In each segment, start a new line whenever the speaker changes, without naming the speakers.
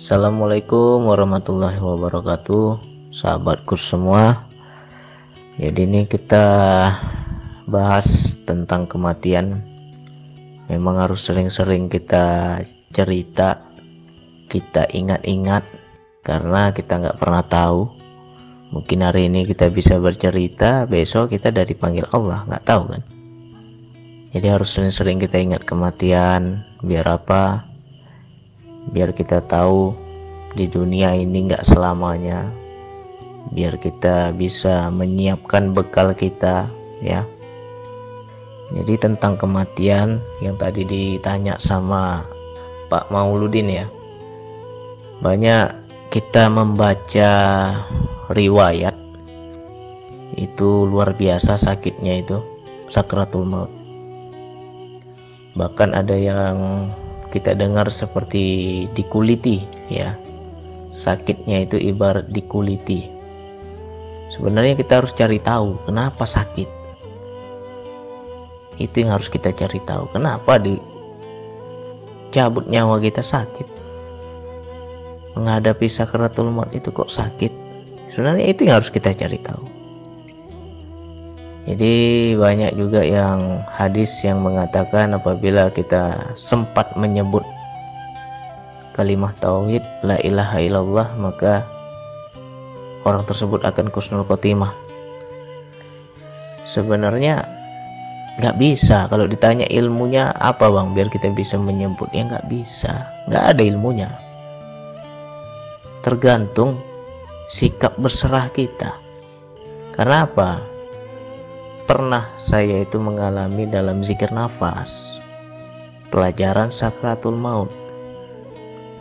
Assalamualaikum warahmatullahi wabarakatuh Sahabatku semua. Jadi ini kita bahas tentang kematian. Memang harus sering-sering kita cerita Kita ingat-ingat Karena kita nggak pernah tahu. Mungkin hari ini kita bisa bercerita Besok kita dari panggil Allah nggak tahu kan? Jadi harus sering-sering kita ingat kematian Biar apa biar kita tahu di dunia ini nggak selamanya. Biar kita bisa menyiapkan bekal kita ya. Jadi tentang kematian yang tadi ditanya sama Pak Mauludin ya. Banyak kita membaca riwayat itu luar biasa sakitnya itu sakratul maut. Bahkan ada yang kita dengar seperti dikuliti ya. Sakitnya itu ibarat dikuliti. Sebenarnya kita harus cari tahu kenapa sakit. Itu yang harus kita cari tahu kenapa di cabut nyawa kita sakit. Menghadapi sakratul maut itu kok sakit? Sebenarnya itu yang harus kita cari tahu jadi banyak juga yang hadis yang mengatakan apabila kita sempat menyebut kalimat tauhid la ilaha illallah maka orang tersebut akan kusnul khotimah. Sebenarnya nggak bisa. Kalau ditanya ilmunya apa bang? Biar kita bisa menyebut ya nggak bisa. Nggak ada ilmunya. Tergantung sikap berserah kita. Karena apa pernah saya itu mengalami dalam zikir nafas. Pelajaran sakratul maut.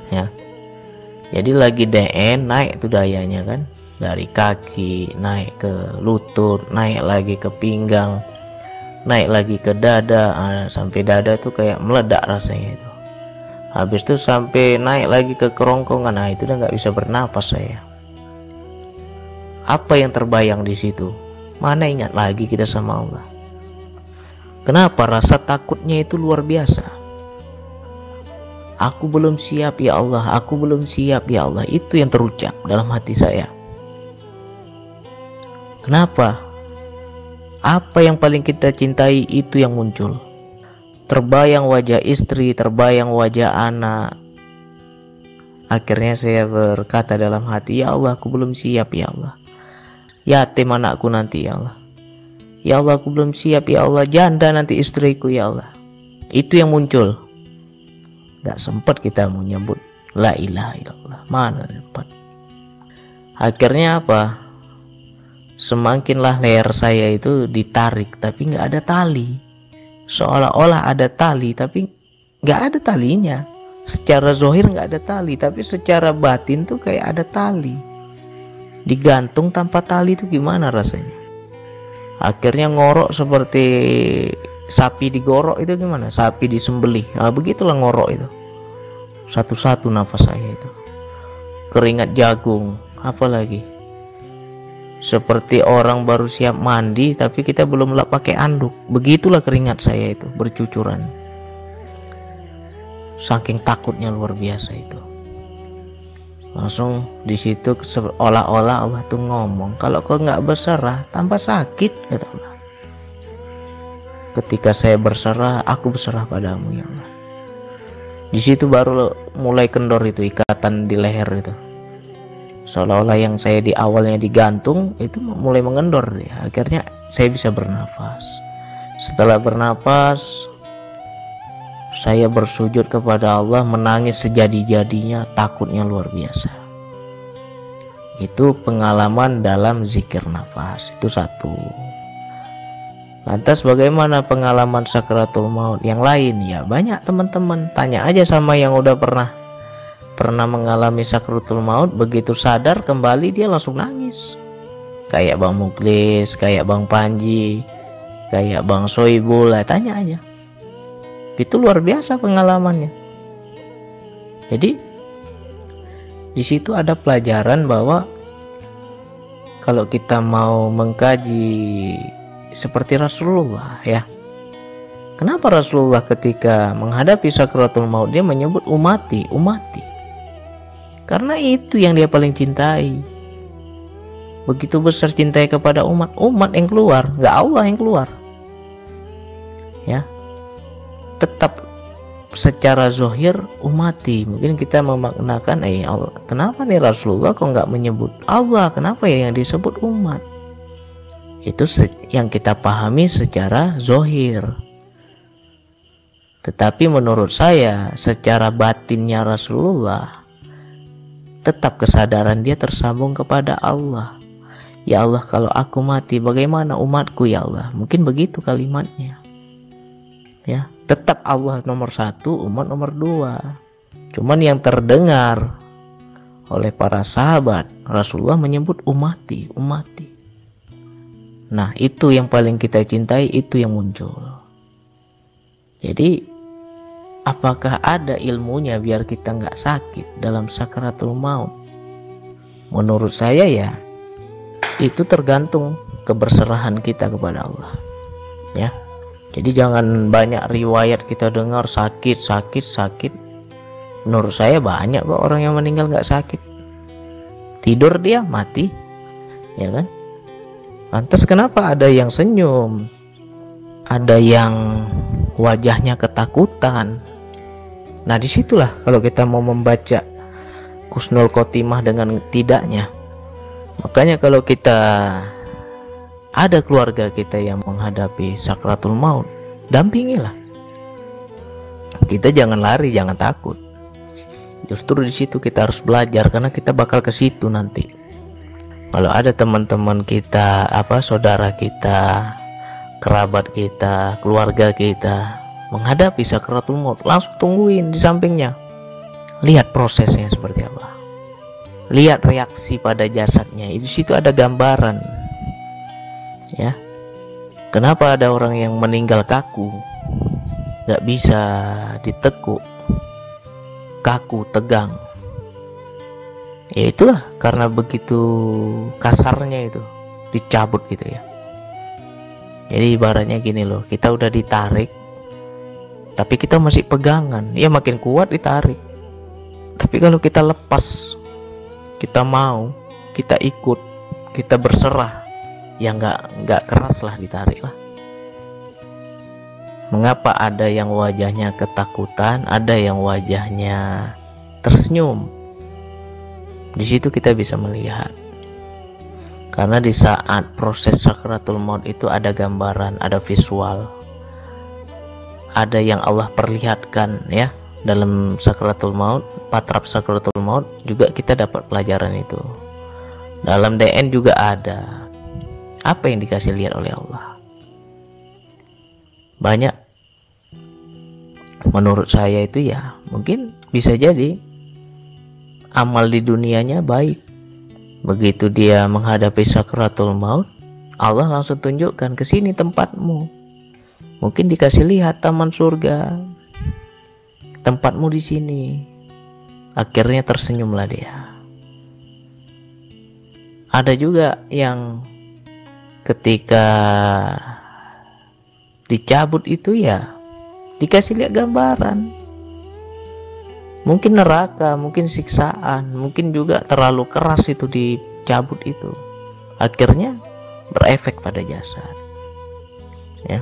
Ya. Jadi lagi DN naik itu dayanya kan. Dari kaki naik ke lutut naik lagi ke pinggang naik lagi ke dada. Ah, sampai dada tuh kayak meledak rasanya itu. Habis itu sampai naik lagi ke kerongkongan. Nah itu udah nggak bisa bernapas saya. Apa yang terbayang di situ Mana ingat lagi kita sama Allah? Kenapa rasa takutnya itu luar biasa? Aku belum siap ya Allah, aku belum siap ya Allah. Itu yang terucap dalam hati saya. Kenapa? Apa yang paling kita cintai itu yang muncul. Terbayang wajah istri, terbayang wajah anak. Akhirnya saya berkata dalam hati, "Ya Allah, aku belum siap ya Allah." Yatim anakku nanti ya Allah. Ya Allah aku belum siap ya Allah. Janda nanti istriku ya Allah. Itu yang muncul. Gak sempat kita menyebut la ilaha illallah. Mana sempat akhirnya apa? Semakinlah leher saya itu ditarik tapi nggak ada tali. Seolah-olah ada tali tapi nggak ada talinya. Secara zohir nggak ada tali tapi secara batin tuh kayak ada tali digantung tanpa tali itu gimana rasanya? Akhirnya ngorok seperti sapi digorok itu gimana? Sapi disembelih. Nah, begitulah ngorok itu. Satu-satu nafas saya itu. Keringat jagung apalagi. Seperti orang baru siap mandi tapi kita belum pakai anduk. Begitulah keringat saya itu bercucuran. Saking takutnya luar biasa itu langsung di situ seolah-olah Allah tuh ngomong kalau kau nggak berserah tanpa sakit kata Allah. Ketika saya berserah aku berserah padamu ya Allah. Di situ baru mulai kendor itu ikatan di leher itu. Seolah-olah yang saya di awalnya digantung itu mulai mengendor ya akhirnya saya bisa bernafas setelah bernafas saya bersujud kepada Allah menangis sejadi-jadinya takutnya luar biasa. Itu pengalaman dalam zikir nafas itu satu. Lantas bagaimana pengalaman sakratul maut? Yang lain ya banyak teman-teman. Tanya aja sama yang udah pernah pernah mengalami sakratul maut. Begitu sadar kembali dia langsung nangis. Kayak Bang Muklis kayak Bang Panji kayak Bang Soibul tanya aja itu luar biasa pengalamannya. Jadi di situ ada pelajaran bahwa kalau kita mau mengkaji seperti Rasulullah ya. Kenapa Rasulullah ketika menghadapi sakratul maut dia menyebut umati umati? Karena itu yang dia paling cintai. Begitu besar cintai kepada umat umat yang keluar nggak Allah yang keluar. Ya secara zohir umati. Mungkin kita memaknakan eh Allah kenapa nih Rasulullah kok nggak menyebut Allah? Kenapa ya yang disebut umat? Itu yang kita pahami secara zohir. Tetapi menurut saya secara batinnya Rasulullah tetap kesadaran dia tersambung kepada Allah. Ya Allah kalau aku mati bagaimana umatku ya Allah? Mungkin begitu kalimatnya Ya tetap Allah nomor satu umat nomor dua. Cuman yang terdengar oleh para sahabat Rasulullah menyebut umati umati. Nah itu yang paling kita cintai itu yang muncul. Jadi apakah ada ilmunya biar kita nggak sakit dalam sakaratul maut? Menurut saya ya itu tergantung keberserahan kita kepada Allah. Ya jadi jangan banyak riwayat kita dengar sakit sakit sakit. Menurut saya banyak kok orang yang meninggal nggak sakit. Tidur dia mati. Ya kan? Lantas kenapa ada yang senyum? Ada yang wajahnya ketakutan? Nah di situlah kalau kita mau membaca kusnul khotimah dengan tidaknya. Makanya kalau kita ada keluarga kita yang menghadapi sakratul maut, dampingilah. Kita jangan lari, jangan takut. Justru di situ kita harus belajar karena kita bakal ke situ nanti. Kalau ada teman-teman kita, apa saudara kita, kerabat kita, keluarga kita menghadapi sakratul maut, langsung tungguin di sampingnya. Lihat prosesnya seperti apa lihat reaksi pada jasadnya itu situ ada gambaran ya. Kenapa ada orang yang meninggal kaku? Nggak bisa ditekuk. Kaku tegang. Ya itulah karena begitu kasarnya itu dicabut gitu ya. Jadi ibaratnya gini loh kita udah ditarik tapi kita masih pegangan. Ya makin kuat ditarik. Tapi kalau kita lepas kita mau kita ikut kita berserah ya nggak nggak keras lah ditarik lah. Mengapa ada yang wajahnya ketakutan ada yang wajahnya tersenyum? Di situ kita bisa melihat. Karena di saat proses sakratul maut itu ada gambaran ada visual ada yang Allah perlihatkan ya dalam sakratul maut patrap sakratul maut juga kita dapat pelajaran itu. Dalam DN juga ada apa yang dikasih lihat oleh Allah banyak menurut saya itu ya mungkin bisa jadi amal di dunianya baik begitu dia menghadapi sakratul maut Allah langsung tunjukkan ke sini tempatmu mungkin dikasih lihat taman surga tempatmu di sini. Akhirnya tersenyumlah dia. Ada juga yang ketika dicabut itu ya dikasih lihat gambaran. Mungkin neraka, mungkin siksaan, mungkin juga terlalu keras itu dicabut itu. Akhirnya berefek pada jasad. Ya.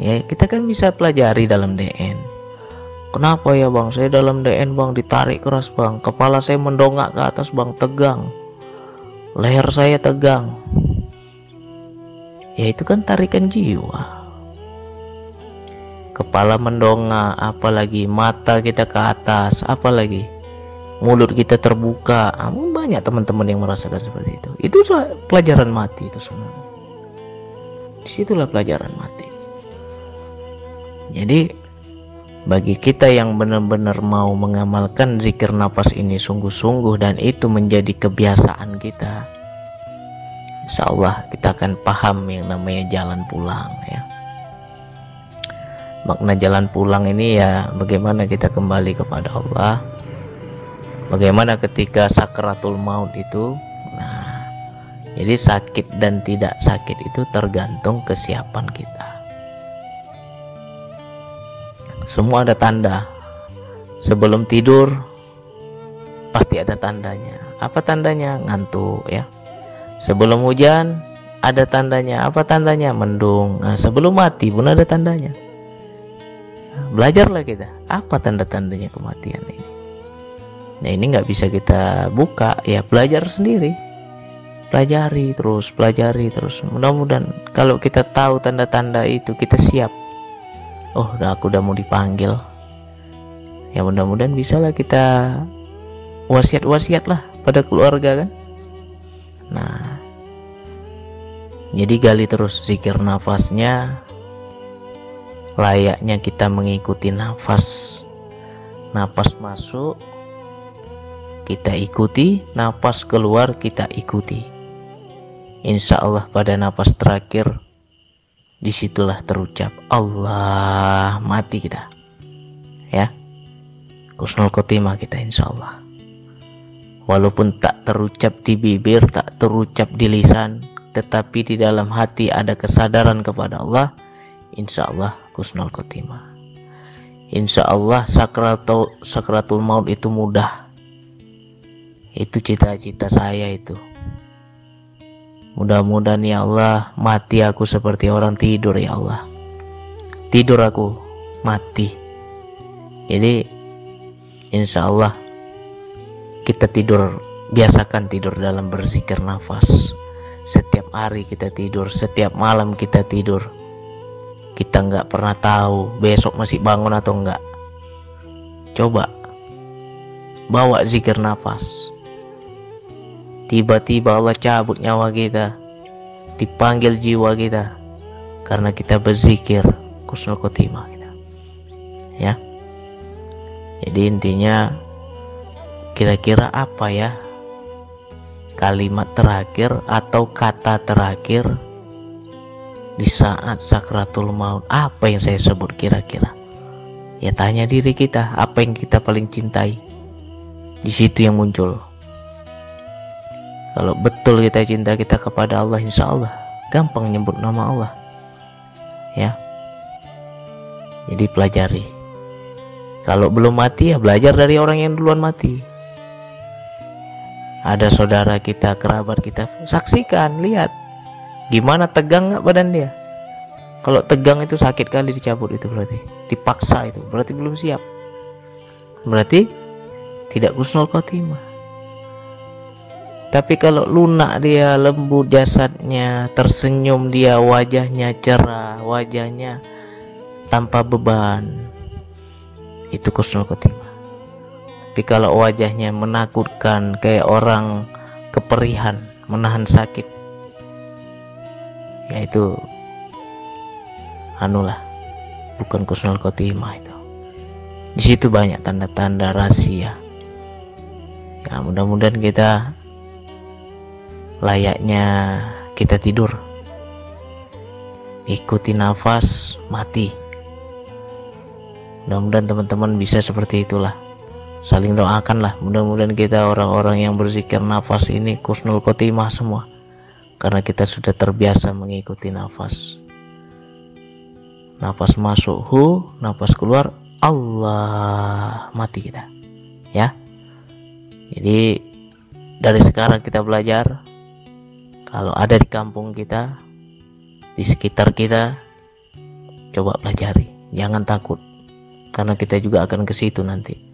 Ya, kita kan bisa pelajari dalam DN Kenapa ya bang? Saya dalam DN bang ditarik keras bang. Kepala saya mendongak ke atas bang, tegang. Leher saya tegang. Ya itu kan tarikan jiwa. Kepala mendongak, apalagi mata kita ke atas, apalagi mulut kita terbuka. Ah, banyak teman-teman yang merasakan seperti itu. Itu pelajaran mati itu semua. Di situlah pelajaran mati. Jadi bagi kita yang benar-benar mau mengamalkan zikir nafas ini sungguh-sungguh dan itu menjadi kebiasaan kita Insya Allah kita akan paham yang namanya jalan pulang ya. Makna jalan pulang ini ya bagaimana kita kembali kepada Allah. Bagaimana ketika sakratul maut itu nah jadi sakit dan tidak sakit itu tergantung kesiapan kita. Semua ada tanda. Sebelum tidur ada tandanya. Apa tandanya? Ngantuk ya sebelum hujan ada tandanya. Apa tandanya? Mendung. Nah, sebelum mati pun ada tandanya. Belajarlah kita apa tanda-tandanya kematian ini? Nah ini nggak bisa kita buka. Ya belajar sendiri. Pelajari terus pelajari terus. Mudah-mudahan kalau kita tahu tanda-tanda itu kita siap. Oh udah aku udah mau dipanggil. Ya mudah-mudahan bisalah kita wasiat-wasiat lah pada keluarga kan? Nah jadi gali terus zikir nafasnya. Layaknya kita mengikuti nafas. Nafas masuk kita ikuti. Nafas keluar kita ikuti. Insya Allah pada nafas terakhir di situlah terucap Allah. Mati kita. Ya. Kusnul khotimah kita insya Allah. Walaupun tak terucap di bibir tak terucap di lisan tetapi di dalam hati ada kesadaran kepada Allah insya Allah kusnul khotimah insya Allah sakratul, sakratul maut itu mudah itu cita-cita saya itu Mudah-mudahan ya Allah mati aku seperti orang tidur ya Allah. Tidur aku mati. Jadi insya Allah kita tidur biasakan tidur dalam berzikir nafas. Setiap hari kita tidur, setiap malam kita tidur. Kita nggak pernah tahu besok masih bangun atau enggak. Coba bawa zikir nafas tiba-tiba Allah cabut nyawa kita dipanggil jiwa kita karena kita berzikir kusnul khotimah kita ya jadi intinya kira-kira apa ya kalimat terakhir atau kata terakhir di saat sakratul maut. Apa yang saya sebut kira-kira? Ya tanya diri kita apa yang kita paling cintai? Di situ yang muncul. Kalau betul kita cinta kita kepada Allah insya Allah gampang nyebut nama Allah. Ya. Jadi pelajari. Kalau belum mati ya belajar dari orang yang duluan mati ada saudara kita kerabat kita saksikan lihat gimana tegang nggak badan dia kalau tegang itu sakit kali dicabut itu berarti dipaksa itu berarti belum siap berarti tidak kusnul khotimah tapi kalau lunak dia, lembut jasadnya, tersenyum dia, wajahnya cerah, wajahnya tanpa beban. Itu kusnul khotimah. Tapi kalau wajahnya menakutkan kayak orang keperihan, menahan sakit. Ya itu anulah bukan kusnul khotimah itu. Di situ banyak tanda-tanda rahasia. Ya mudah-mudahan kita layaknya kita tidur ikuti nafas mati mudah-mudahan teman-teman bisa seperti itulah saling doakan lah. Mudah-mudahan kita orang-orang yang berzikir nafas ini kusnul khotimah semua. Karena kita sudah terbiasa mengikuti nafas. Nafas masuk hu nafas keluar Allah mati kita. Ya. Jadi dari sekarang kita belajar kalau ada di kampung kita di sekitar kita coba pelajari. Jangan takut. Karena kita juga akan ke situ nanti